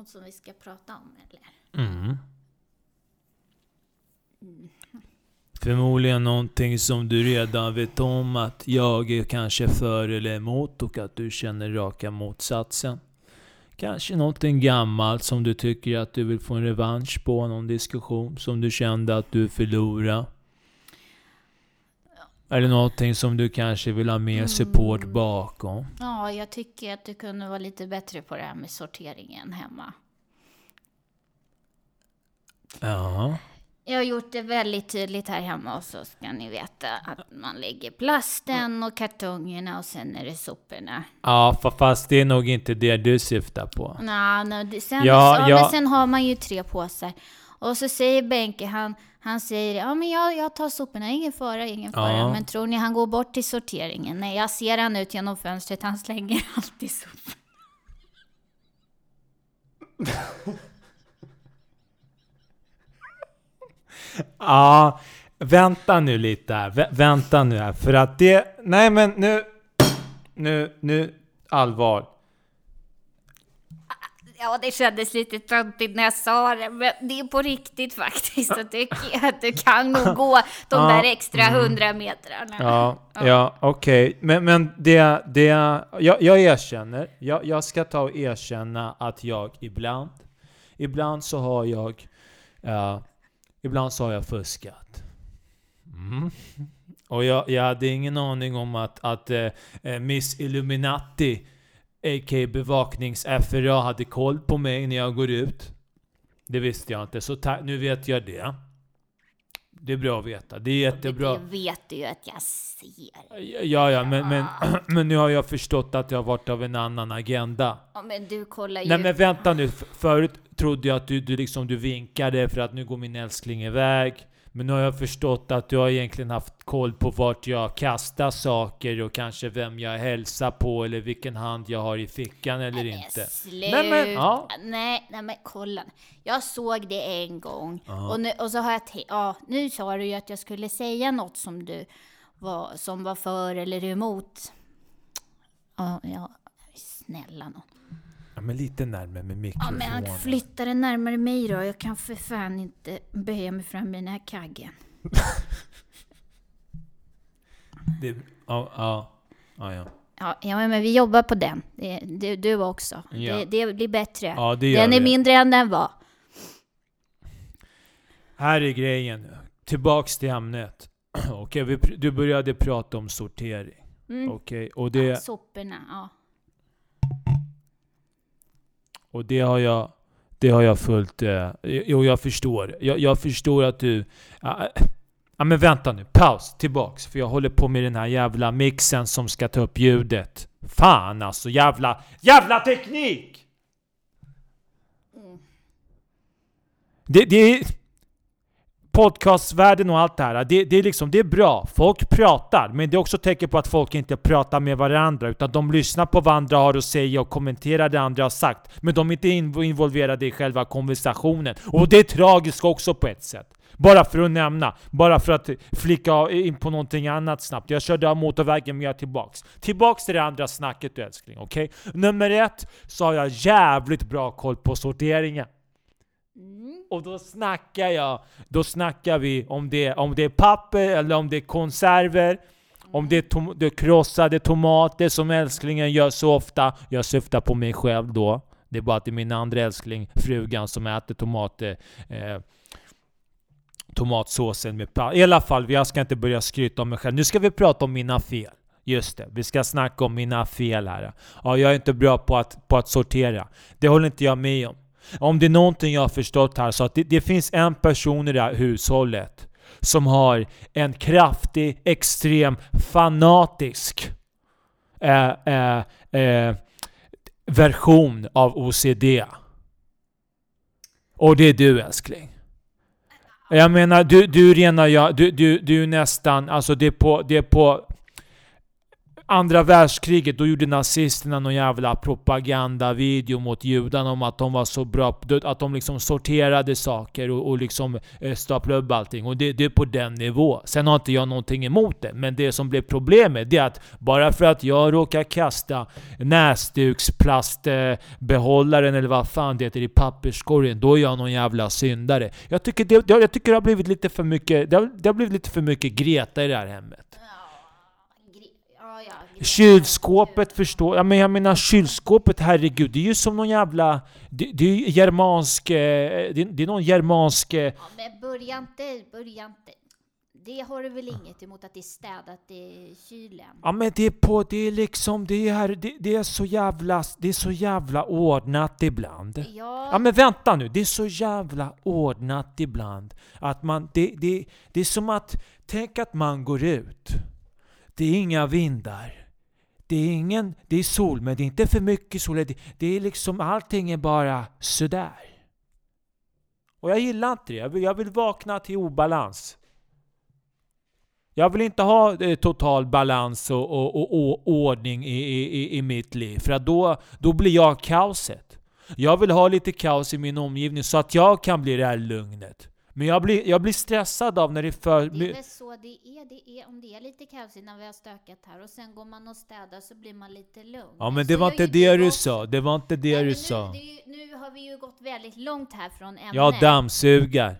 något som vi ska prata om eller? Mm. Förmodligen någonting som du redan vet om att jag är kanske för eller emot och att du känner raka motsatsen. Kanske någonting gammalt som du tycker att du vill få en revansch på, någon diskussion som du kände att du förlorade. Eller någonting som du kanske vill ha mer support bakom. Ja, jag tycker att du kunde vara lite bättre på det här med sorteringen hemma. Ja. Jag har gjort det väldigt tydligt här hemma och så ska ni veta att man lägger plasten och kartongerna och sen är det soporna. Ja, fa- fast det är nog inte det du syftar på. Det- sen, Ja, ja, ja. Men sen har man ju tre påsar. Och så säger Benke, han, han säger ja men jag, jag tar soporna, ingen fara, ingen fara. Ja. Men tror ni han går bort till sorteringen? Nej, jag ser han ut genom fönstret, han slänger alltid sopor. Ja, vänta nu lite här. Vä- vänta nu här. För att det... Nej men nu... Nu, nu... Allvar. Ja, det kändes lite töntigt när jag sa det, men det är på riktigt faktiskt. Så tycker jag att du kan nog gå de Ja, där extra hundra metrarna. Ja, ja, okej. Men, men det... det jag, jag erkänner. Jag, jag ska ta och erkänna att jag ibland... Ibland så har jag... ja, ibland så har jag fuskat. Mm. Och jag, jag hade ingen aning om att, att eh, Miss Illuminati, a.k.a. bevaknings-FRA, hade koll på mig när jag går ut. Det visste jag inte, så nu vet jag det. Det är bra att veta. Det är jättebra. Det vet du ju att jag ser. Ja, ja, men, men, men nu har jag förstått att jag har varit av en annan agenda. Ja, men du kollar ju. Nej men vänta nu, förut trodde jag att du, du liksom du vinkade för att nu går min älskling iväg. Men nu har jag förstått att du har egentligen haft koll på vart jag kastar saker och kanske vem jag hälsar på eller vilken hand jag har i fickan eller Nej, inte. Sluta. Nej, men, ja. nej, nej men kolla. Jag såg det en gång Ja. och, nu, och så har jag ja nu sa du ju att jag skulle säga något som du var, som var för eller emot. Ja, ja snälla nån. Ja, men lite närmare med Ja, mikrofonen. men han flyttar den närmare mig då. Jag kan för fan inte böja mig fram i den här kaggen. Det, ja, ja, ja, ja. Ja, ja, men vi jobbar på den. Det, det, du också. Ja. Det, det blir bättre. Ja, det gör den är mindre än den var. Här är grejen. Tillbaks till ämnet. Okej, pr- du började prata om sortering. Mm. Okej, och det... Ja, soporna, ja. Och det har jag, det har jag följt. Eh, jo, jag förstår. Jag, jag förstår att du... Ja, eh, ja, men vänta nu. Paus. Tillbaks. För jag håller på med den här jävla mixen som ska ta upp ljudet. Fan alltså, jävla... Jävla teknik! Det, det är... Podcastvärlden och allt det här, det, det, är liksom, det är bra. Folk pratar, men det är också tecken på att folk inte pratar med varandra, utan de lyssnar på vad andra har att säga och kommenterar det andra har sagt. Men de är inte involverade i själva konversationen. Och det är tragiskt också på ett sätt. Bara för att nämna, bara för att flicka in på någonting annat snabbt. Jag körde av motorvägen men jag är tillbaks. Tillbaks till det andra snacket du älskling, okej? Nummer ett, så har jag jävligt bra koll på sorteringen. Mm. Och då snackar jag, då snackar vi om det, om det är papper eller om det är konserver, om det är, tom, det är krossade tomater som älsklingen gör så ofta. Jag syftar på mig själv då. Det är bara att det är min andra älskling, frugan, som äter tomater. Eh, tomatsåsen med pa- I alla fall, jag ska inte börja skryta om mig själv. Nu ska vi prata om mina fel. Just det, vi ska snacka om mina fel här. Ja, jag är inte bra på att, på att sortera. Det håller inte jag med om. Om det är någonting jag har förstått här så att det, det finns en person i det här hushållet som har en kraftig, extrem, fanatisk eh, eh, eh, version av OCD. Och det är du älskling. Jag menar, du, du är rena, du, du, du är nästan, alltså det är på, det är på andra världskriget, då gjorde nazisterna någon jävla propagandavideo mot judarna om att de var så bra, att de liksom sorterade saker och, och liksom eh, staplade upp allting. Och det, det, är på den nivå. Sen har inte jag någonting emot det, men det som blev problemet det är att bara för att jag råkar kasta näsduksplastbehållaren eller vad fan det heter i papperskorgen, då är jag någon jävla syndare. Jag tycker det, jag tycker det har blivit lite för mycket, det har, det har blivit lite för mycket Greta i det här hemmet. Kylskåpet förstår jag, men jag menar kylskåpet, herregud, det är ju som någon jävla... Det, det är ju germansk... eh, Det, det är någon germansk... eh, Ja, men börja inte, börja inte. Det har du väl inget emot att det är städat i kylen? Ja men det är på, det är liksom, det är, det, det är så jävla, det är så jävla ordnat ibland. Ja, Ja men vänta nu, det är så jävla ordnat ibland. Att man, det, det, det är som att, tänk att man går ut. Det är inga vindar. Det är ingen, det är sol men det är inte för mycket sol. Det, det är liksom, allting är bara sådär. Och jag gillar inte det. Jag vill, jag vill vakna till obalans. Jag vill inte ha eh, total balans och, och, och, och ordning i, i, i mitt liv. För att då, då blir jag kaoset. Jag vill ha lite kaos i min omgivning så att jag kan bli det här lugnet. Men jag blir, jag blir stressad av när det är för... det är väl så det är. Det är om det är lite kaosigt när vi har stökat här och sen går man och städar så blir man lite lugn. Ja men Så det var gör inte det du sa. Det var inte det Nej, du nu, sa. det nu har vi ju gått väldigt långt här från ämnet. Jag dammsugar.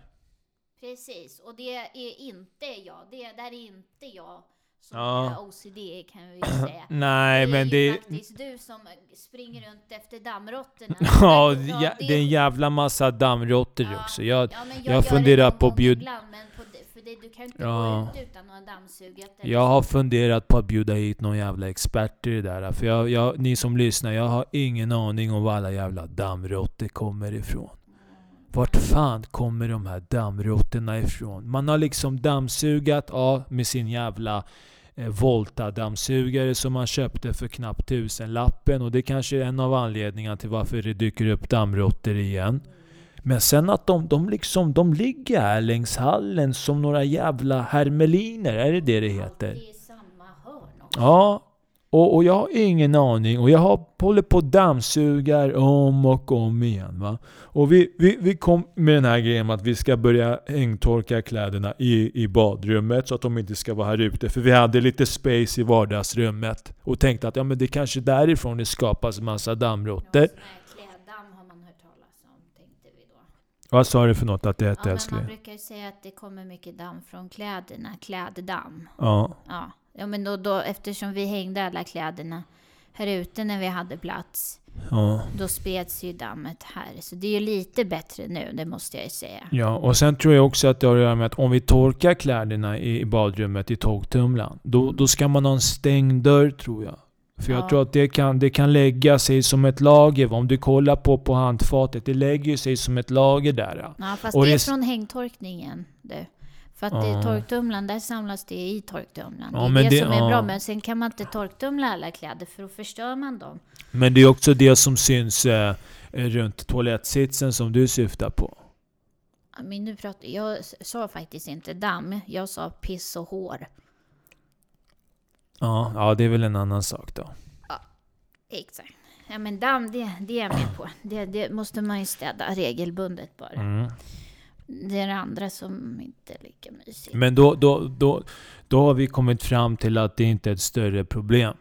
Precis, och det är inte jag. Det där är inte jag som Ja. är OCD kan vi ju säga. Nej det är men det... faktiskt du som springer runt efter dammråttorna. Ja, Ja, det är en jävla massa dammråttor Ja, också. Jag, ja, jag det funderar på att gång bjud- ibland, men på det, för det, du kan inte Ja. gå ut utan att ha dammsugat. eller jag har funderat på att bjuda hit någon jävla expert i det där. För jag, jag, ni som lyssnar, jag har ingen aning om var alla jävla dammråttor kommer ifrån. Vart fan kommer de här dammråttorna ifrån? Man har liksom dammsugat, ja, med sin jävla eh, Volta-dammsugare som man köpte för knappt tusenlappen. Och det kanske är en av anledningarna till varför det dyker upp dammråttor igen. Men sen att de, de liksom, de ligger här längs hallen som några jävla hermeliner, är det det det heter? Det är samma hörn också. Ja, och, och jag har ingen aning. Och jag har hållit på och dammsugar om och om igen. Va? Och vi, vi, vi kom med den här grejen att vi ska börja hängtorka kläderna i, i badrummet så att de inte ska vara här ute. För vi hade lite space i vardagsrummet. Och tänkte att ja, men det kanske därifrån det skapas massa dammråttor. Ja, man. Vad sa du för något att det Ja, hette man älskling? brukar ju säga att det kommer mycket damm från kläderna, kläddamm. Ja. Ja, ja men då, då, eftersom vi hängde alla kläderna här ute när vi hade plats, ja. då spreds ju dammet här. Så det är ju lite bättre nu, det måste jag ju säga. Ja, och sen tror jag också att det har att göra med att om vi torkar kläderna i badrummet i torktumlaren, då, då ska man ha en stängd dörr tror jag. För jag Ja. tror att det kan, det kan lägga sig som ett lager. Om du kollar på, på handfatet, det lägger sig som ett lager där. Ja. Ja, fast Och det är det- från hängtorkningen du. För att Ja. i torktumlaren, där samlas det i torktumlaren. Ja, det är det, det- som är ja. bra. Men sen kan man inte torktumla alla kläder för då förstör man dem. Men det är också det som syns eh, runt toalettsitsen som du syftar på. Ja, Men nu pratar, jag sa faktiskt inte damm, jag sa piss och hår. Ja, ja, det är väl en annan sak då. Exakt. Ja men damm, det, det är jag med på. Det, det måste man ju städa regelbundet bara. Mm. Det är det andra som inte är lika mysigt. Men då, då, då, då har vi kommit fram till att det inte är ett större problem.